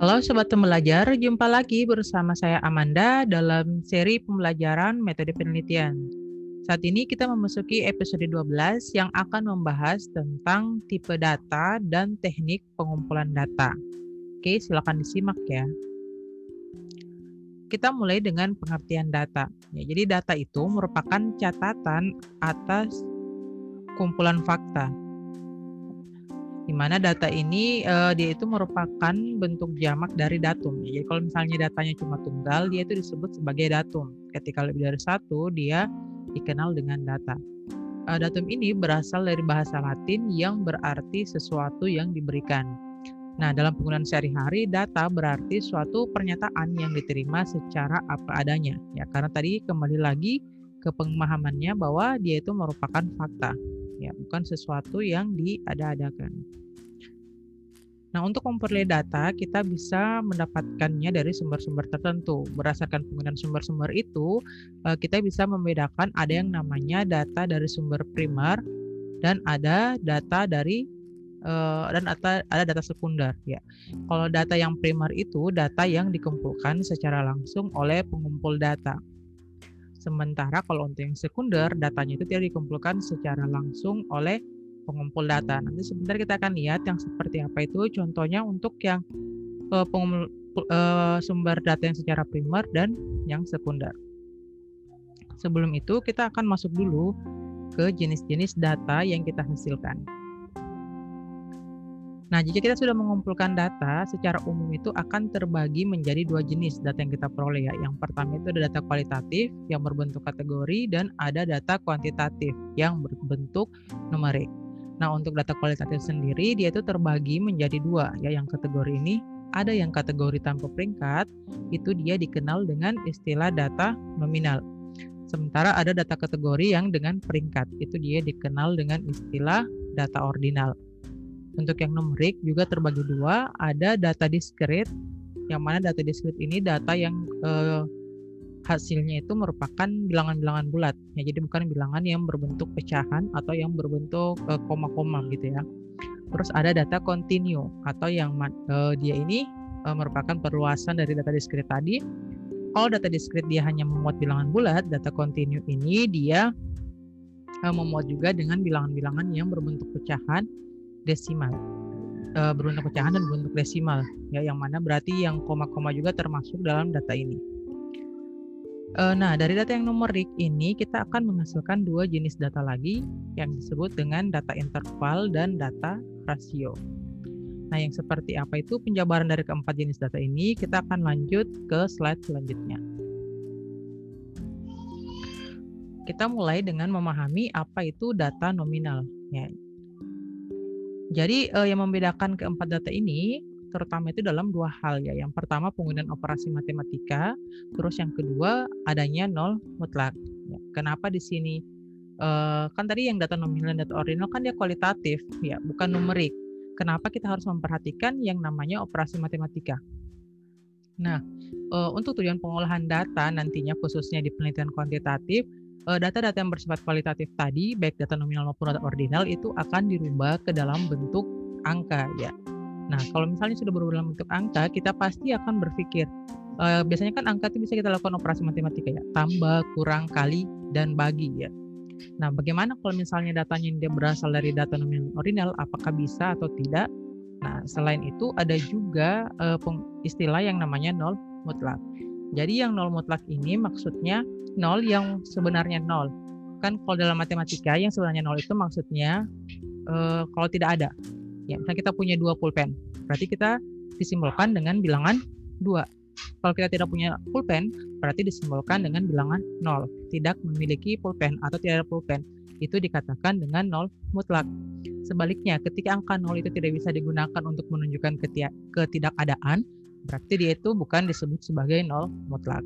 Halo Sobat Pembelajar, jumpa lagi bersama saya Amanda dalam seri pembelajaran metode penelitian. Saat ini kita memasuki episode 12 yang akan membahas tentang tipe data dan teknik pengumpulan data. Oke, silakan disimak ya. Kita mulai dengan pengertian data. Ya, jadi data itu merupakan catatan atas kumpulan fakta di mana data ini uh, dia itu merupakan bentuk jamak dari datum. Jadi kalau misalnya datanya cuma tunggal, dia itu disebut sebagai datum. Ketika lebih dari satu, dia dikenal dengan data. Uh, datum ini berasal dari bahasa Latin yang berarti sesuatu yang diberikan. Nah, dalam penggunaan sehari-hari, data berarti suatu pernyataan yang diterima secara apa adanya. Ya, karena tadi kembali lagi ke pemahamannya bahwa dia itu merupakan fakta ya bukan sesuatu yang diada-adakan. Nah, untuk memperoleh data, kita bisa mendapatkannya dari sumber-sumber tertentu. Berdasarkan penggunaan sumber-sumber itu, eh, kita bisa membedakan ada yang namanya data dari sumber primer dan ada data dari uh, dan ada, ada data sekunder ya. Kalau data yang primer itu data yang dikumpulkan secara langsung oleh pengumpul data. Sementara kalau untuk yang sekunder, datanya itu tidak dikumpulkan secara langsung oleh pengumpul data. Nanti sebentar kita akan lihat yang seperti apa itu. Contohnya untuk yang uh, pengumpul, uh, sumber data yang secara primer dan yang sekunder. Sebelum itu kita akan masuk dulu ke jenis-jenis data yang kita hasilkan. Nah, jika kita sudah mengumpulkan data, secara umum itu akan terbagi menjadi dua jenis data yang kita peroleh ya. Yang pertama itu ada data kualitatif yang berbentuk kategori dan ada data kuantitatif yang berbentuk numerik. Nah, untuk data kualitatif sendiri dia itu terbagi menjadi dua ya. Yang kategori ini ada yang kategori tanpa peringkat, itu dia dikenal dengan istilah data nominal. Sementara ada data kategori yang dengan peringkat, itu dia dikenal dengan istilah data ordinal. Untuk yang numerik juga terbagi dua, ada data discrete, yang mana data discrete ini data yang eh, hasilnya itu merupakan bilangan-bilangan bulat. Ya, jadi bukan bilangan yang berbentuk pecahan atau yang berbentuk eh, koma-koma gitu ya. Terus ada data continue atau yang eh, dia ini eh, merupakan perluasan dari data discrete tadi. Kalau data discrete dia hanya memuat bilangan bulat, data continue ini dia uh, memuat juga dengan bilangan-bilangan yang berbentuk pecahan desimal uh, berbentuk pecahan dan berbentuk desimal ya yang mana berarti yang koma-koma juga termasuk dalam data ini. Uh, nah dari data yang numerik ini kita akan menghasilkan dua jenis data lagi yang disebut dengan data interval dan data rasio. Nah yang seperti apa itu penjabaran dari keempat jenis data ini kita akan lanjut ke slide selanjutnya. Kita mulai dengan memahami apa itu data nominal. Ya, jadi uh, yang membedakan keempat data ini terutama itu dalam dua hal ya. Yang pertama penggunaan operasi matematika, terus yang kedua adanya nol mutlak. Ya. Kenapa di sini uh, kan tadi yang data nominal dan data ordinal kan dia kualitatif ya, bukan numerik. Kenapa kita harus memperhatikan yang namanya operasi matematika? Nah, uh, untuk tujuan pengolahan data nantinya khususnya di penelitian kuantitatif Eh, data-data yang bersifat kualitatif tadi, baik data nominal maupun data ordinal itu akan dirubah ke dalam bentuk angka ya. Nah, kalau misalnya sudah berubah dalam bentuk angka, kita pasti akan berpikir uh, biasanya kan angka itu bisa kita lakukan operasi matematika ya, tambah, kurang, kali, dan bagi ya. Nah, bagaimana kalau misalnya datanya dia berasal dari data nominal ordinal, apakah bisa atau tidak? Nah, selain itu ada juga uh, istilah yang namanya nol mutlak. Jadi yang nol mutlak ini maksudnya nol yang sebenarnya nol. Kan kalau dalam matematika yang sebenarnya nol itu maksudnya uh, kalau tidak ada. Ya, misalnya kita punya dua pulpen, berarti kita disimbolkan dengan bilangan dua. Kalau kita tidak punya pulpen, berarti disimbolkan dengan bilangan nol. Tidak memiliki pulpen atau tidak ada pulpen, itu dikatakan dengan nol mutlak. Sebaliknya, ketika angka nol itu tidak bisa digunakan untuk menunjukkan ketidakadaan, berarti dia itu bukan disebut sebagai nol mutlak.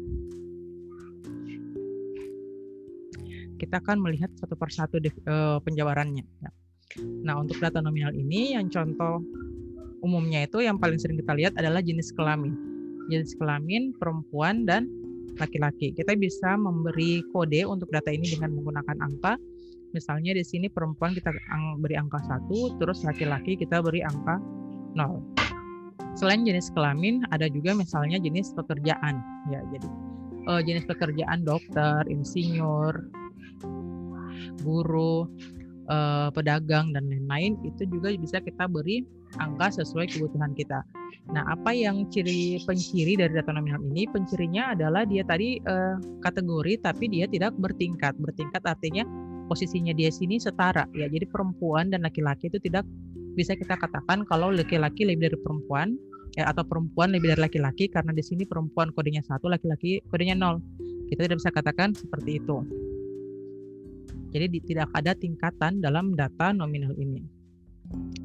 Kita akan melihat satu persatu uh, penjabarannya. Ya. Nah, untuk data nominal ini yang contoh umumnya itu yang paling sering kita lihat adalah jenis kelamin. Jenis kelamin perempuan dan laki-laki. Kita bisa memberi kode untuk data ini dengan menggunakan angka. Misalnya di sini perempuan kita beri angka satu, terus laki-laki kita beri angka 0. selain jenis kelamin ada juga misalnya jenis pekerjaan ya jadi uh, jenis pekerjaan dokter insinyur guru uh, pedagang dan lain-lain itu juga bisa kita beri angka sesuai kebutuhan kita. Nah, apa yang ciri penciri dari data nominal ini? Pencirinya adalah dia tadi uh, kategori tapi dia tidak bertingkat. Bertingkat artinya posisinya dia sini setara ya. Jadi perempuan dan laki-laki itu tidak bisa kita katakan kalau laki-laki lebih dari perempuan ya, atau perempuan lebih dari laki-laki karena di sini perempuan kodenya satu, laki-laki kodenya nol. Kita tidak bisa katakan seperti itu. Jadi di, tidak ada tingkatan dalam data nominal ini.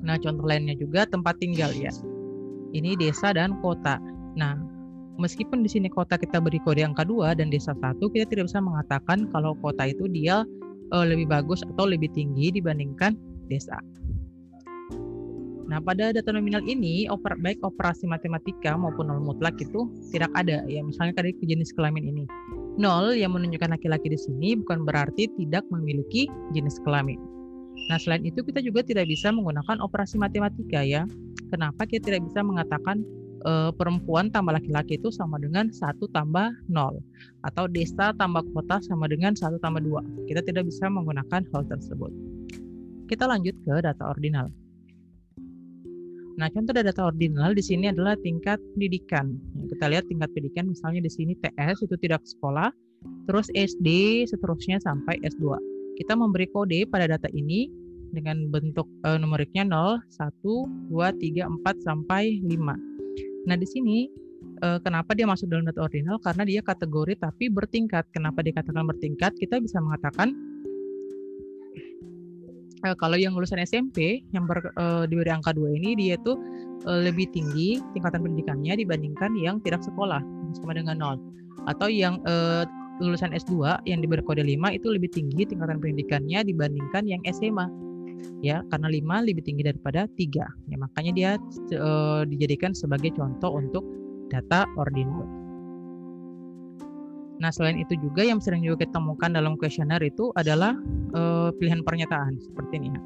Nah, contoh lainnya juga tempat tinggal ya. Ini desa dan kota. Nah, meskipun di sini kota kita beri kode angka 2 dan desa satu, kita tidak bisa mengatakan kalau kota itu dia uh, lebih bagus atau lebih tinggi dibandingkan desa. Nah, pada data nominal ini, oper, baik operasi matematika maupun nol mutlak itu tidak ada. Ya, misalnya tadi jenis kelamin ini. Nol yang menunjukkan laki-laki di sini bukan berarti tidak memiliki jenis kelamin. Nah, selain itu kita juga tidak bisa menggunakan operasi matematika ya. Kenapa kita tidak bisa mengatakan e, perempuan tambah laki-laki itu sama dengan satu tambah nol atau desa tambah kota sama dengan satu tambah dua. Kita tidak bisa menggunakan hal tersebut. Kita lanjut ke data ordinal. Nah, contoh data ordinal di sini adalah tingkat pendidikan. Ya, kita lihat tingkat pendidikan misalnya di sini TS itu tidak sekolah, terus SD seterusnya sampai S2. Kita memberi kode pada data ini dengan bentuk uh, numeriknya 0, 1, 2, 3, 4 sampai 5. Nah, di sini uh, kenapa dia masuk dalam data ordinal? Karena dia kategori tapi bertingkat. Kenapa dikatakan bertingkat? Kita bisa mengatakan uh, kalau yang lulusan SMP yang ber, uh, diberi angka 2 ini dia itu uh, lebih tinggi tingkatan pendidikannya dibandingkan yang tidak sekolah sama dengan 0 atau yang uh, lulusan S2 yang diberi kode 5 itu lebih tinggi tingkatan pendidikannya dibandingkan yang SMA ya karena 5 lebih tinggi daripada 3 ya makanya dia uh, dijadikan sebagai contoh untuk data ordinal Nah, selain itu juga yang sering juga kita temukan dalam kuesioner itu adalah uh, pilihan pernyataan seperti ini ya.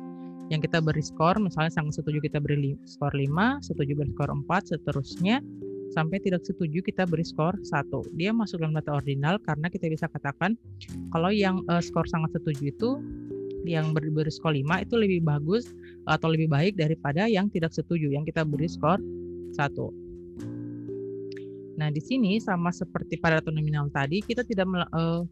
Yang kita beri skor, misalnya sangat setuju kita beri skor 5, setuju beri skor 4, seterusnya sampai tidak setuju kita beri skor 1. Dia masuk dalam data ordinal karena kita bisa katakan kalau yang uh, skor sangat setuju itu yang beri, beri skor 5 itu lebih bagus atau lebih baik daripada yang tidak setuju yang kita beri skor 1. Nah, di sini sama seperti pada nominal tadi, kita tidak uh,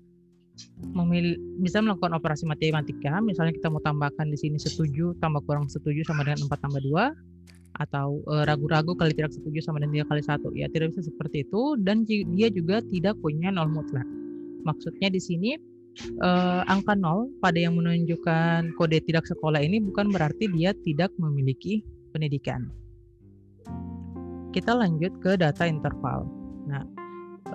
memilih, bisa melakukan operasi matematika. Misalnya kita mau tambahkan di sini setuju tambah kurang setuju sama dengan 4 tambah 2 atau ragu ragu-ragu kali tidak setuju sama dengan 3 kali 1. Ya, tidak bisa seperti itu dan dia juga tidak punya nol mutlak. Maksudnya di sini uh, angka nol pada yang menunjukkan kode tidak sekolah ini bukan berarti dia tidak memiliki pendidikan kita lanjut ke data interval. Nah,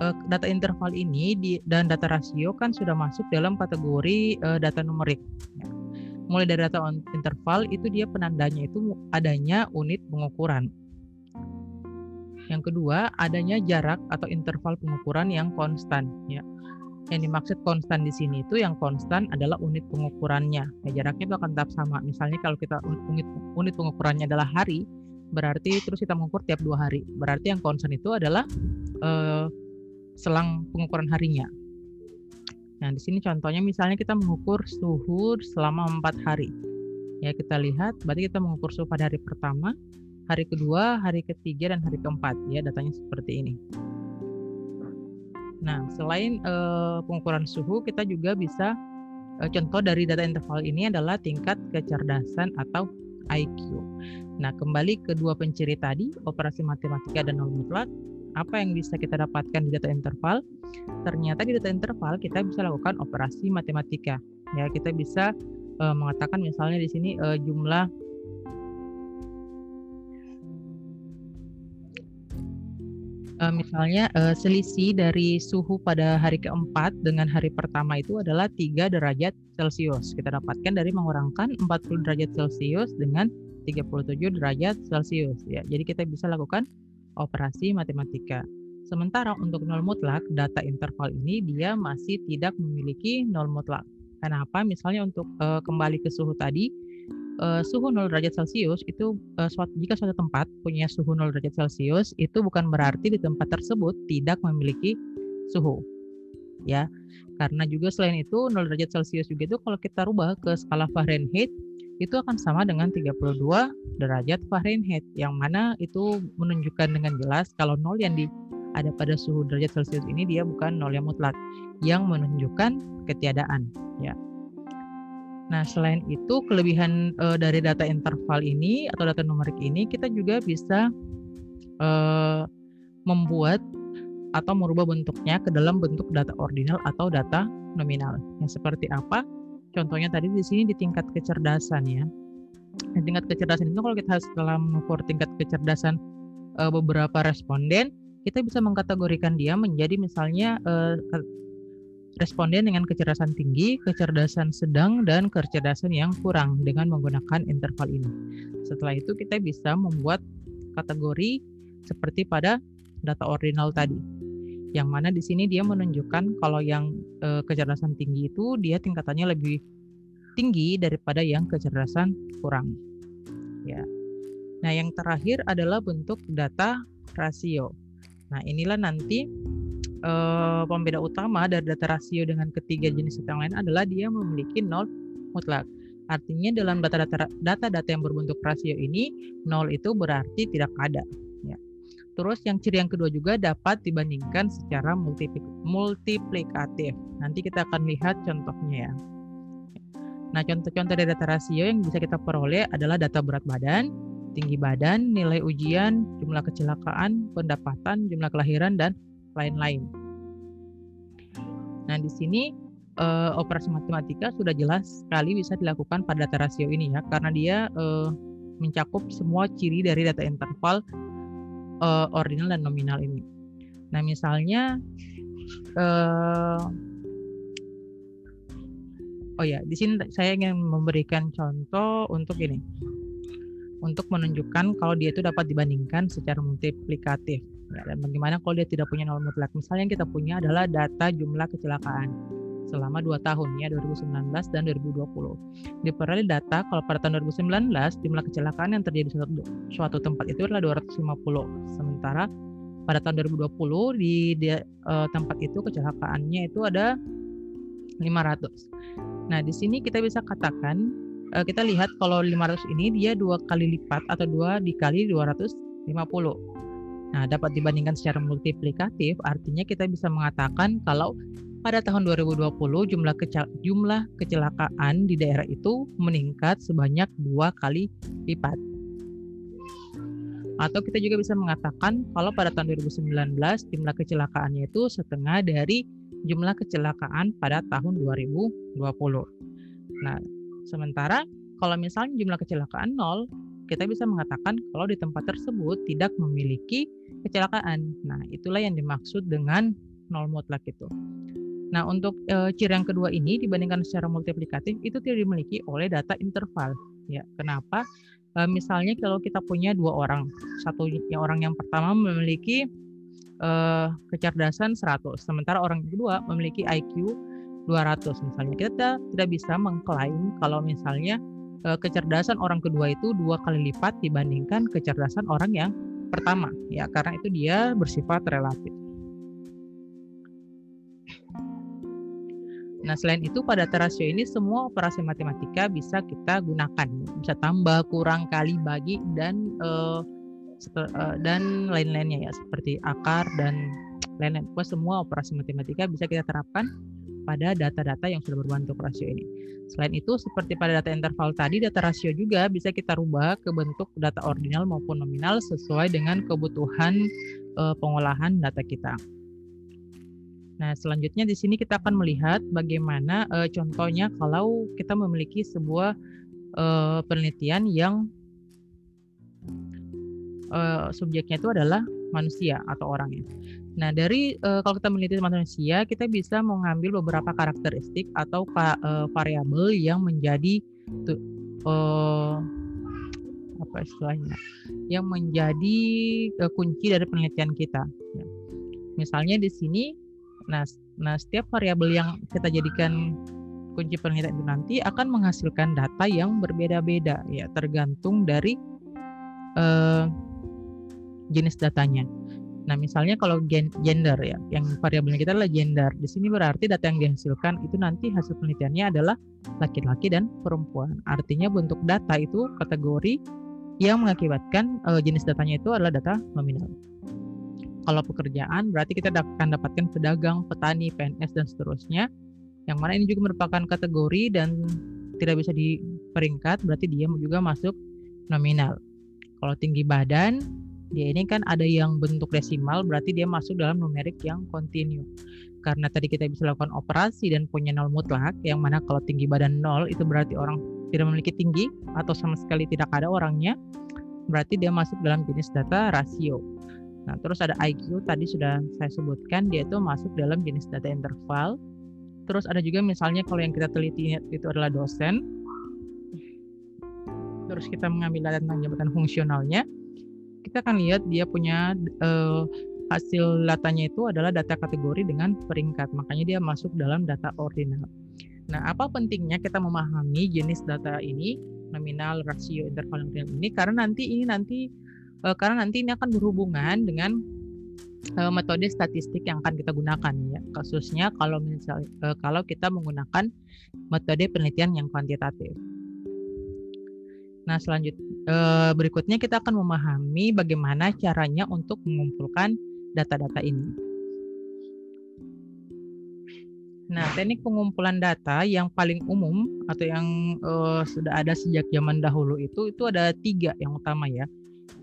eh, data interval ini dan data rasio kan sudah masuk dalam kategori uh, data numerik. Ya. Mulai dari data interval itu dia penandanya itu adanya unit pengukuran. Yang kedua, adanya jarak atau interval pengukuran yang konstan. Ya. Yang dimaksud konstan di sini itu yang konstan adalah unit pengukurannya. Ya, jaraknya itu akan tetap sama. Misalnya kalau kita unit pengukurannya adalah hari, berarti terus kita mengukur tiap dua hari. Berarti yang konstan itu adalah uh, selang pengukuran harinya. Nah, di sini contohnya misalnya kita mengukur suhu selama empat hari. Ya, kita lihat, berarti kita mengukur suhu pada hari pertama, hari kedua, hari ketiga, dan hari keempat. Ya, datanya seperti ini. Nah, selain uh, pengukuran suhu, kita juga bisa uh, contoh dari data interval ini adalah tingkat kecerdasan atau IQ. Nah, kembali ke dua penciri tadi, operasi matematika dan nol mutlak, apa yang bisa kita dapatkan di data interval? Ternyata di data interval kita bisa lakukan operasi matematika. Ya, kita bisa uh, mengatakan misalnya di sini uh, jumlah uh, misalnya uh, selisih dari suhu pada hari keempat dengan hari pertama itu adalah 3 derajat Celcius. Kita dapatkan dari mengurangkan 40 derajat Celcius dengan 37 derajat Celcius ya. Jadi kita bisa lakukan operasi matematika. Sementara untuk nol mutlak, data interval ini dia masih tidak memiliki nol mutlak. Kenapa? Misalnya untuk uh, kembali ke suhu tadi, uh, suhu 0 derajat Celcius itu uh, suatu, jika suatu tempat punya suhu 0 derajat Celcius itu bukan berarti di tempat tersebut tidak memiliki suhu. Ya. Karena juga selain itu 0 derajat Celcius juga itu kalau kita rubah ke skala Fahrenheit itu akan sama dengan 32 derajat Fahrenheit yang mana itu menunjukkan dengan jelas kalau nol yang di ada pada suhu derajat Celcius ini dia bukan nol yang mutlak yang menunjukkan ketiadaan ya. Nah, selain itu kelebihan uh, dari data interval ini atau data numerik ini kita juga bisa uh, membuat atau merubah bentuknya ke dalam bentuk data ordinal atau data nominal. Yang seperti apa? Contohnya tadi di sini di tingkat kecerdasan ya. Di tingkat kecerdasan itu kalau kita setelah mengukur tingkat kecerdasan uh, beberapa responden, kita bisa mengkategorikan dia menjadi misalnya uh, responden dengan kecerdasan tinggi, kecerdasan sedang, dan kecerdasan yang kurang dengan menggunakan interval ini. Setelah itu kita bisa membuat kategori seperti pada data ordinal tadi. Yang mana di sini dia menunjukkan kalau yang e, kecerdasan tinggi itu dia tingkatannya lebih tinggi daripada yang kecerdasan kurang. Ya. Nah, yang terakhir adalah bentuk data rasio. Nah, inilah nanti uh, pembeda utama dari data rasio dengan ketiga jenis data lain adalah dia memiliki nol mutlak. Artinya dalam data-data data-data yang berbentuk rasio ini nol itu berarti tidak ada. Terus yang ciri yang kedua juga dapat dibandingkan secara multiplikatif. Nanti kita akan lihat contohnya ya. Nah contoh-contoh dari data rasio yang bisa kita peroleh adalah data berat badan, tinggi badan, nilai ujian, jumlah kecelakaan, pendapatan, jumlah kelahiran, dan lain-lain. Nah, di sini uh, operasi matematika sudah jelas sekali bisa dilakukan pada data rasio ini ya, karena dia uh, mencakup semua ciri dari data interval uh, ordinal dan nominal ini. Nah, misalnya uh, Oh ya, di sini saya ingin memberikan contoh untuk ini. Untuk menunjukkan kalau dia itu dapat dibandingkan secara multiplikatif. Ya, dan bagaimana kalau dia tidak punya nol mutlak? Misalnya yang kita punya adalah data jumlah kecelakaan selama dua tahun ya 2019 dan 2020. Diperoleh data kalau pada tahun 2019 jumlah kecelakaan yang terjadi di suatu, suatu tempat itu adalah 250. Sementara pada tahun 2020 di, di uh, tempat itu kecelakaannya itu ada 500. Nah, di sini kita bisa katakan uh, kita lihat kalau 500 ini dia dua kali lipat atau dua dikali 250 Nah, dapat dibandingkan secara multiplikatif, artinya kita bisa mengatakan kalau pada tahun 2020 jumlah kecel jumlah kecelakaan di daerah itu meningkat sebanyak dua kali lipat. Atau kita juga bisa mengatakan kalau pada tahun 2019 jumlah kecelakaannya itu setengah dari jumlah kecelakaan pada tahun 2020. Nah, sementara kalau misalnya jumlah kecelakaan nol, kita bisa mengatakan kalau di tempat tersebut tidak memiliki kecelakaan. Nah, itulah yang dimaksud dengan nol mutlak itu. Nah, untuk e, ciri yang kedua ini dibandingkan secara multiplikatif itu tidak dimiliki oleh data interval. Ya, kenapa? E, misalnya kalau kita punya dua orang, satu orang yang pertama memiliki e, kecerdasan 100, sementara orang kedua memiliki IQ 200 misalnya. Kita tidak bisa mengklaim kalau misalnya Eh, kecerdasan orang kedua itu dua kali lipat dibandingkan kecerdasan orang yang pertama ya karena itu dia bersifat relatif. Nah selain itu pada rasio ini semua operasi matematika bisa kita gunakan bisa tambah kurang kali bagi dan uh, dan lain-lainnya ya seperti akar dan lain-lain. Semua operasi matematika bisa kita terapkan pada data-data yang sudah berbentuk rasio ini. Selain itu, seperti pada data interval tadi, data rasio juga bisa kita rubah ke bentuk data ordinal maupun nominal sesuai dengan kebutuhan e, pengolahan data kita. Nah, selanjutnya di sini kita akan melihat bagaimana e, contohnya kalau kita memiliki sebuah e, penelitian yang e, subjeknya itu adalah manusia atau orangnya. Nah, dari uh, kalau kita meneliti manusia, kita bisa mengambil beberapa karakteristik atau uh, variabel yang menjadi uh, apa istilahnya, yang menjadi uh, kunci dari penelitian kita. Ya. Misalnya di sini, nah, nah setiap variabel yang kita jadikan kunci penelitian itu nanti akan menghasilkan data yang berbeda-beda ya tergantung dari uh, jenis datanya. Nah, misalnya kalau gender ya, yang variabelnya kita adalah gender. Di sini berarti data yang dihasilkan itu nanti hasil penelitiannya adalah laki-laki dan perempuan. Artinya bentuk data itu kategori yang mengakibatkan uh, jenis datanya itu adalah data nominal. Kalau pekerjaan berarti kita akan dapatkan pedagang, petani, PNS dan seterusnya. Yang mana ini juga merupakan kategori dan tidak bisa diperingkat berarti dia juga masuk nominal. Kalau tinggi badan dia ini kan ada yang bentuk desimal berarti dia masuk dalam numerik yang kontinu karena tadi kita bisa lakukan operasi dan punya nol mutlak yang mana kalau tinggi badan nol itu berarti orang tidak memiliki tinggi atau sama sekali tidak ada orangnya berarti dia masuk dalam jenis data rasio nah terus ada IQ tadi sudah saya sebutkan dia itu masuk dalam jenis data interval. Terus ada juga misalnya kalau yang kita teliti itu adalah dosen. Terus kita mengambil data tentang jabatan fungsionalnya. Kita akan lihat dia punya uh, hasil datanya itu adalah data kategori dengan peringkat. Makanya dia masuk dalam data ordinal. Nah, apa pentingnya kita memahami jenis data ini, nominal, rasio, interval, ordinal ini. Karena nanti ini nanti uh, karena nanti ini akan berhubungan dengan uh, metode statistik yang akan kita gunakan ya. Kasusnya kalau misal uh, kalau kita menggunakan metode penelitian yang kuantitatif. Nah, selanjutnya eh, berikutnya kita akan memahami bagaimana caranya untuk mengumpulkan data-data ini. Nah, teknik pengumpulan data yang paling umum atau yang uh, sudah ada sejak zaman dahulu itu itu ada tiga yang utama ya.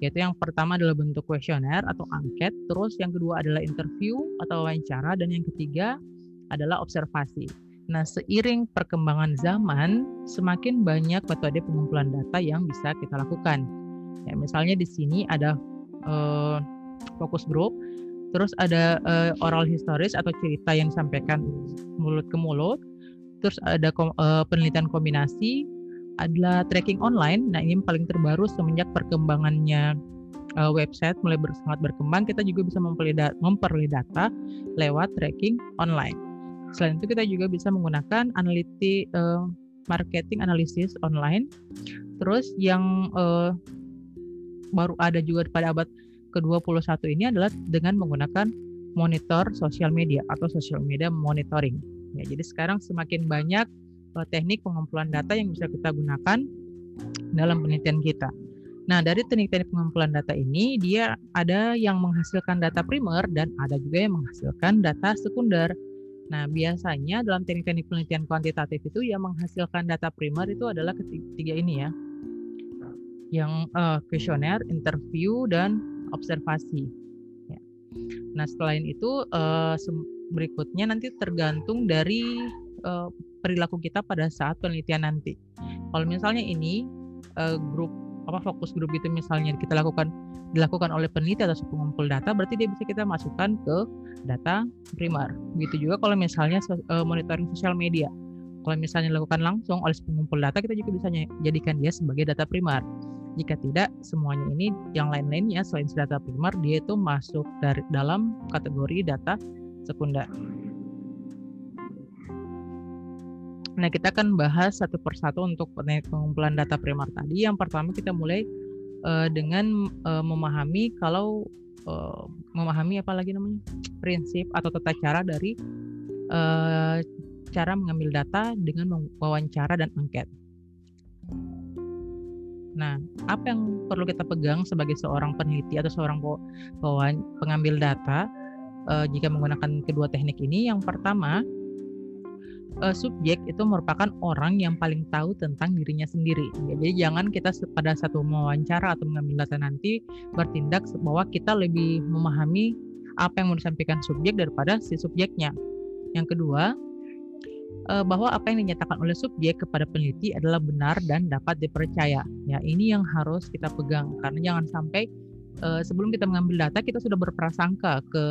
Yaitu yang pertama adalah bentuk kuesioner atau angket, terus yang kedua adalah interview atau wawancara, dan yang ketiga adalah observasi. Nah, seiring perkembangan zaman, semakin banyak metode pengumpulan data yang bisa kita lakukan. Ya, misalnya di sini ada uh, fokus group, terus ada uh, oral historis atau cerita yang disampaikan mulut ke mulut, terus ada kom uh, penelitian kombinasi, adalah tracking online. Nah, ini paling terbaru semenjak perkembangannya uh, website mulai ber sangat berkembang, kita juga bisa memperoleh data lewat tracking online. Selain itu kita juga bisa menggunakan analiti uh, marketing analisis online. Terus yang uh, baru ada juga pada abad ke-21 ini adalah dengan menggunakan monitor sosial media atau social media monitoring. Ya, jadi sekarang semakin banyak teknik pengumpulan data yang bisa kita gunakan dalam penelitian kita. Nah, dari teknik-teknik pengumpulan data ini, dia ada yang menghasilkan data primer dan ada juga yang menghasilkan data sekunder. Nah, biasanya dalam teknik-teknik penelitian kuantitatif itu yang menghasilkan data primer itu adalah ketiga ini ya. Yang uh, kuesioner, interview dan observasi. Ya. Nah, selain itu uh, berikutnya nanti tergantung dari uh, perilaku kita pada saat penelitian nanti. Kalau misalnya ini uh, grup apa fokus grup itu misalnya kita lakukan dilakukan oleh peneliti atau pengumpul data berarti dia bisa kita masukkan ke data primer. Begitu juga kalau misalnya uh, monitoring sosial media. Kalau misalnya dilakukan langsung oleh pengumpul data kita juga bisa jadikan dia sebagai data primer. Jika tidak, semuanya ini yang lain-lainnya selain data primer dia itu masuk dari dalam kategori data sekunder. Nah, kita akan bahas satu persatu untuk pengumpulan data primer tadi. Yang pertama kita mulai uh, dengan uh, memahami kalau uh, memahami apa lagi namanya prinsip atau tata cara dari uh, cara mengambil data dengan wawancara dan angket. Nah, apa yang perlu kita pegang sebagai seorang peneliti atau seorang pengambil data jika menggunakan kedua teknik ini? Yang pertama, uh, subjek itu merupakan orang yang paling tahu tentang dirinya sendiri. Ya, jadi jangan kita pada satu wawancara atau mengambil data nanti bertindak bahwa kita lebih memahami apa yang mau disampaikan subjek daripada si subjeknya. Yang kedua, uh, bahwa apa yang dinyatakan oleh subjek kepada peneliti adalah benar dan dapat dipercaya. Ya, ini yang harus kita pegang karena jangan sampai uh, sebelum kita mengambil data kita sudah berprasangka ke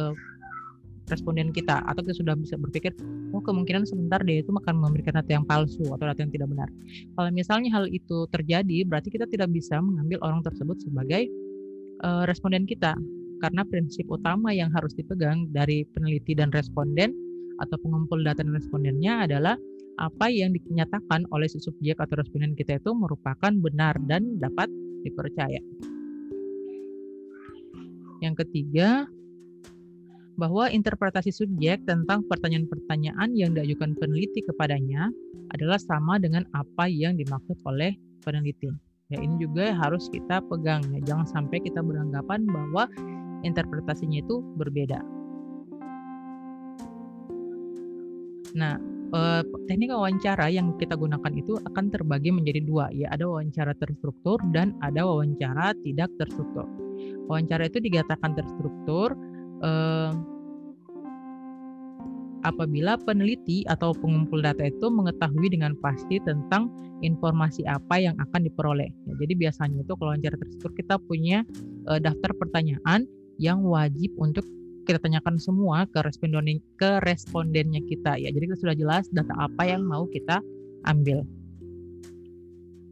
responden kita atau kita sudah bisa berpikir oh kemungkinan sebentar dia itu akan memberikan data yang palsu atau data yang tidak benar. Kalau misalnya hal itu terjadi berarti kita tidak bisa mengambil orang tersebut sebagai uh, responden kita karena prinsip utama yang harus dipegang dari peneliti dan responden atau pengumpul data dan respondennya adalah apa yang dinyatakan oleh si subjek atau responden kita itu merupakan benar dan dapat dipercaya. Yang ketiga, bahwa interpretasi subjek tentang pertanyaan-pertanyaan yang diajukan peneliti kepadanya adalah sama dengan apa yang dimaksud oleh peneliti. Ya, ini juga harus kita pegang ya. Jangan sampai kita beranggapan bahwa interpretasinya itu berbeda. Nah, eh, teknik wawancara yang kita gunakan itu akan terbagi menjadi dua, ya ada wawancara terstruktur dan ada wawancara tidak terstruktur. Wawancara itu dikatakan terstruktur eh, apabila peneliti atau pengumpul data itu mengetahui dengan pasti tentang informasi apa yang akan diperoleh. Ya, jadi biasanya itu kalau wawancara terstruktur kita punya uh, daftar pertanyaan yang wajib untuk kita tanyakan semua ke responden ke respondennya kita ya. Jadi kita sudah jelas data apa yang mau kita ambil.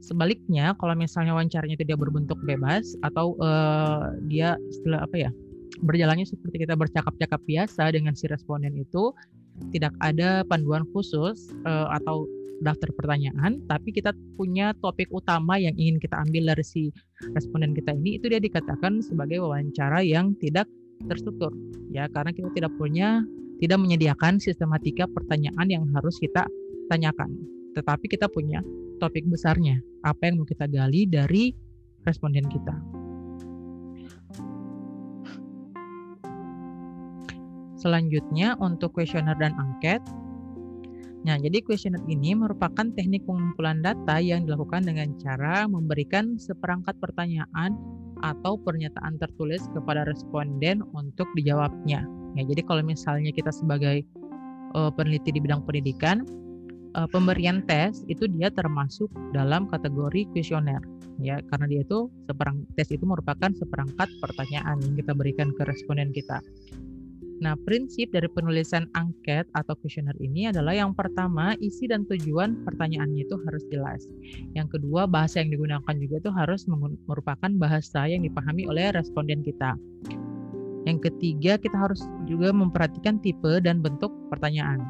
Sebaliknya, kalau misalnya wawancaranya tidak berbentuk bebas atau uh, dia istilah apa ya berjalannya seperti kita bercakap-cakap biasa dengan si responden itu tidak ada panduan khusus uh, atau daftar pertanyaan, tapi kita punya topik utama yang ingin kita ambil dari si responden kita ini, itu dia dikatakan sebagai wawancara yang tidak terstruktur, ya karena kita tidak punya, tidak menyediakan sistematika pertanyaan yang harus kita tanyakan, tetapi kita punya topik besarnya, apa yang mau kita gali dari responden kita. Selanjutnya untuk kuesioner dan angket. Nah, jadi kuesioner ini merupakan teknik pengumpulan data yang dilakukan dengan cara memberikan seperangkat pertanyaan atau pernyataan tertulis kepada responden untuk dijawabnya. Ya, jadi kalau misalnya kita sebagai uh, peneliti di bidang pendidikan, uh, pemberian tes itu dia termasuk dalam kategori kuesioner ya karena dia itu seperang tes itu merupakan seperangkat pertanyaan yang kita berikan ke responden kita. Nah, prinsip dari penulisan angket atau kuesioner ini adalah yang pertama, isi dan tujuan pertanyaannya itu harus jelas. Yang kedua, bahasa yang digunakan juga itu harus merupakan bahasa yang dipahami oleh responden kita. Yang ketiga, kita harus juga memperhatikan tipe dan bentuk pertanyaan.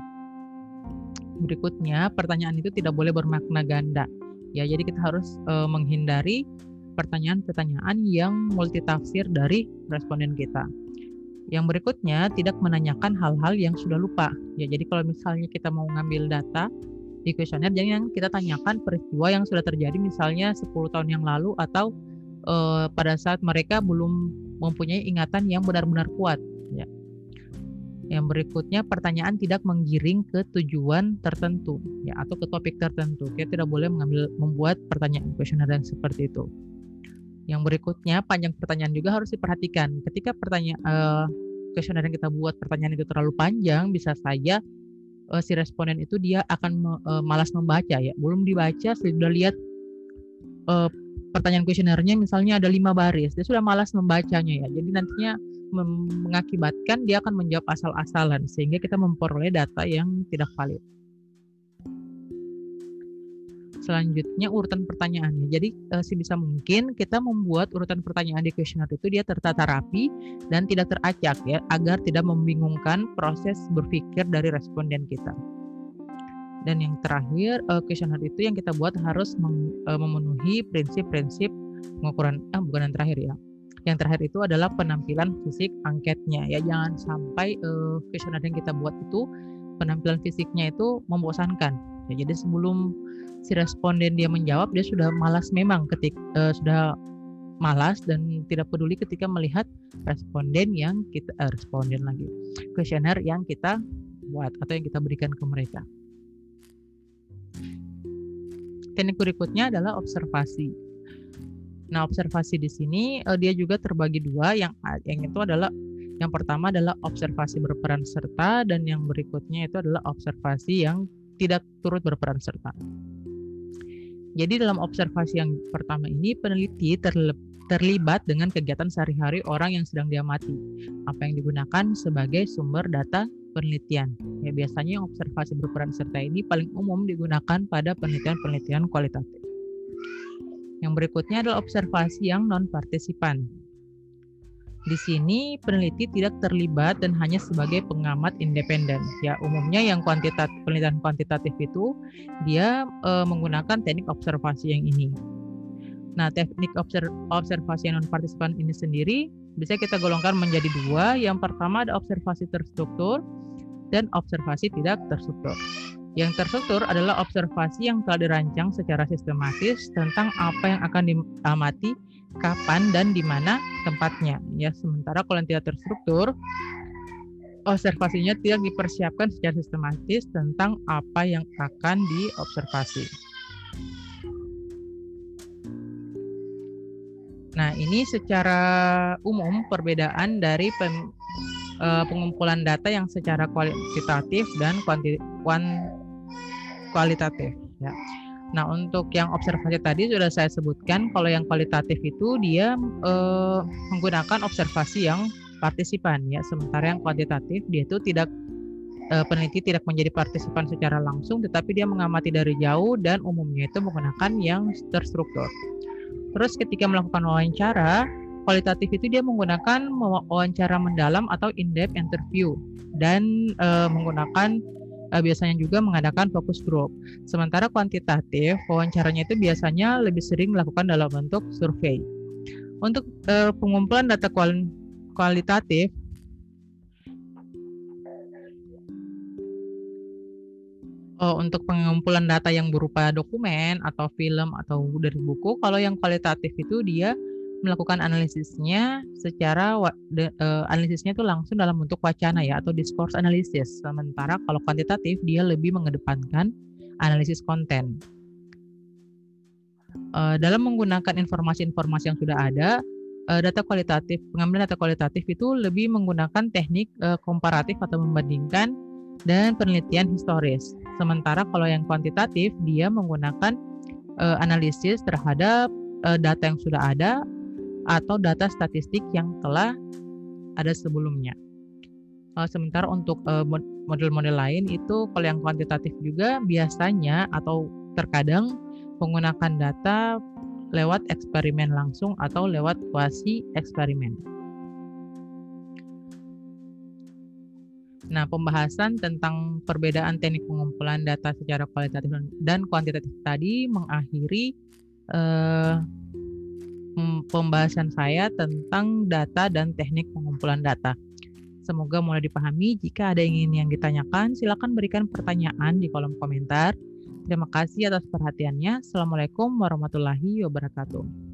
Berikutnya, pertanyaan itu tidak boleh bermakna ganda. Ya, jadi kita harus e, menghindari pertanyaan-pertanyaan yang multitafsir dari responden kita. Yang berikutnya tidak menanyakan hal-hal yang sudah lupa. Ya, jadi kalau misalnya kita mau ngambil data di kuesioner, jangan kita tanyakan peristiwa yang sudah terjadi misalnya 10 tahun yang lalu atau uh, pada saat mereka belum mempunyai ingatan yang benar-benar kuat. Ya. Yang berikutnya pertanyaan tidak menggiring ke tujuan tertentu ya atau ke topik tertentu. Kita tidak boleh mengambil membuat pertanyaan kuesioner yang seperti itu. Yang berikutnya panjang pertanyaan juga harus diperhatikan. Ketika pertanyaan uh, kuesioner yang kita buat pertanyaan itu terlalu panjang, bisa saja uh, si responden itu dia akan uh, malas membaca ya. Belum dibaca sudah lihat uh, pertanyaan kuesionernya misalnya ada lima baris, dia sudah malas membacanya ya. Jadi nantinya mengakibatkan dia akan menjawab asal-asalan sehingga kita memperoleh data yang tidak valid selanjutnya urutan pertanyaannya. Jadi uh, sebisa mungkin kita membuat urutan pertanyaan di kuesioner itu dia tertata rapi dan tidak teracak ya agar tidak membingungkan proses berpikir dari responden kita. Dan yang terakhir kuesioner uh, itu yang kita buat harus mem, uh, memenuhi prinsip-prinsip pengukuran ah bukan yang terakhir ya. Yang terakhir itu adalah penampilan fisik angketnya ya jangan sampai kuesioner yang kita buat itu penampilan fisiknya itu membosankan. Ya, jadi sebelum si responden dia menjawab dia sudah malas memang ketik uh, sudah malas dan tidak peduli ketika melihat responden yang kita uh, responden lagi kuesioner yang kita buat atau yang kita berikan ke mereka. Teknik berikutnya adalah observasi. Nah, observasi di sini uh, dia juga terbagi dua yang yang itu adalah yang pertama adalah observasi berperan serta dan yang berikutnya itu adalah observasi yang tidak turut berperan serta. Jadi dalam observasi yang pertama ini peneliti terlibat dengan kegiatan sehari-hari orang yang sedang diamati. Apa yang digunakan sebagai sumber data penelitian. Ya biasanya observasi berperan serta ini paling umum digunakan pada penelitian-penelitian kualitatif. Yang berikutnya adalah observasi yang non partisipan. Di sini peneliti tidak terlibat dan hanya sebagai pengamat independen. Ya, umumnya yang kuantitatif penelitian kuantitatif itu dia e, menggunakan teknik observasi yang ini. Nah, teknik observasi non partisipan ini sendiri bisa kita golongkan menjadi dua. Yang pertama ada observasi terstruktur dan observasi tidak terstruktur. Yang terstruktur adalah observasi yang telah dirancang secara sistematis tentang apa yang akan diamati, kapan dan di mana tempatnya. Ya, sementara kalau yang tidak terstruktur, observasinya tidak dipersiapkan secara sistematis tentang apa yang akan diobservasi. Nah, ini secara umum perbedaan dari pem, uh, pengumpulan data yang secara kualitatif dan kuanti, kuan, kualitatif. Ya. Nah, untuk yang observasi tadi sudah saya sebutkan, kalau yang kualitatif itu dia uh, menggunakan observasi yang partisipan, ya. Sementara yang kuantitatif dia itu tidak uh, peneliti tidak menjadi partisipan secara langsung, tetapi dia mengamati dari jauh dan umumnya itu menggunakan yang terstruktur. Terus ketika melakukan wawancara, kualitatif itu dia menggunakan wawancara mendalam atau in-depth interview dan e, menggunakan biasanya juga mengadakan fokus group. Sementara kuantitatif, wawancaranya itu biasanya lebih sering dilakukan dalam bentuk survei. Untuk e, pengumpulan data kualitatif, uh, untuk pengumpulan data yang berupa dokumen atau film atau dari buku, kalau yang kualitatif itu dia melakukan analisisnya secara de, uh, analisisnya itu langsung dalam bentuk wacana ya atau discourse analysis. Sementara kalau kuantitatif dia lebih mengedepankan analisis konten. Uh, dalam menggunakan informasi-informasi yang sudah ada, uh, data kualitatif pengambilan data kualitatif itu lebih menggunakan teknik uh, komparatif atau membandingkan dan penelitian historis. Sementara kalau yang kuantitatif dia menggunakan uh, analisis terhadap data yang sudah ada atau data statistik yang telah ada sebelumnya. Uh, sementara untuk model-model uh, lain itu kalau yang kuantitatif juga biasanya atau terkadang menggunakan data lewat eksperimen langsung atau lewat kuasi eksperimen. Nah, pembahasan tentang perbedaan teknik pengumpulan data secara kualitatif dan kuantitatif tadi mengakhiri eh, pembahasan saya tentang data dan teknik pengumpulan data. Semoga mulai dipahami. Jika ada yang ingin yang ditanyakan, silakan berikan pertanyaan di kolom komentar. Terima kasih atas perhatiannya. Assalamualaikum warahmatullahi wabarakatuh.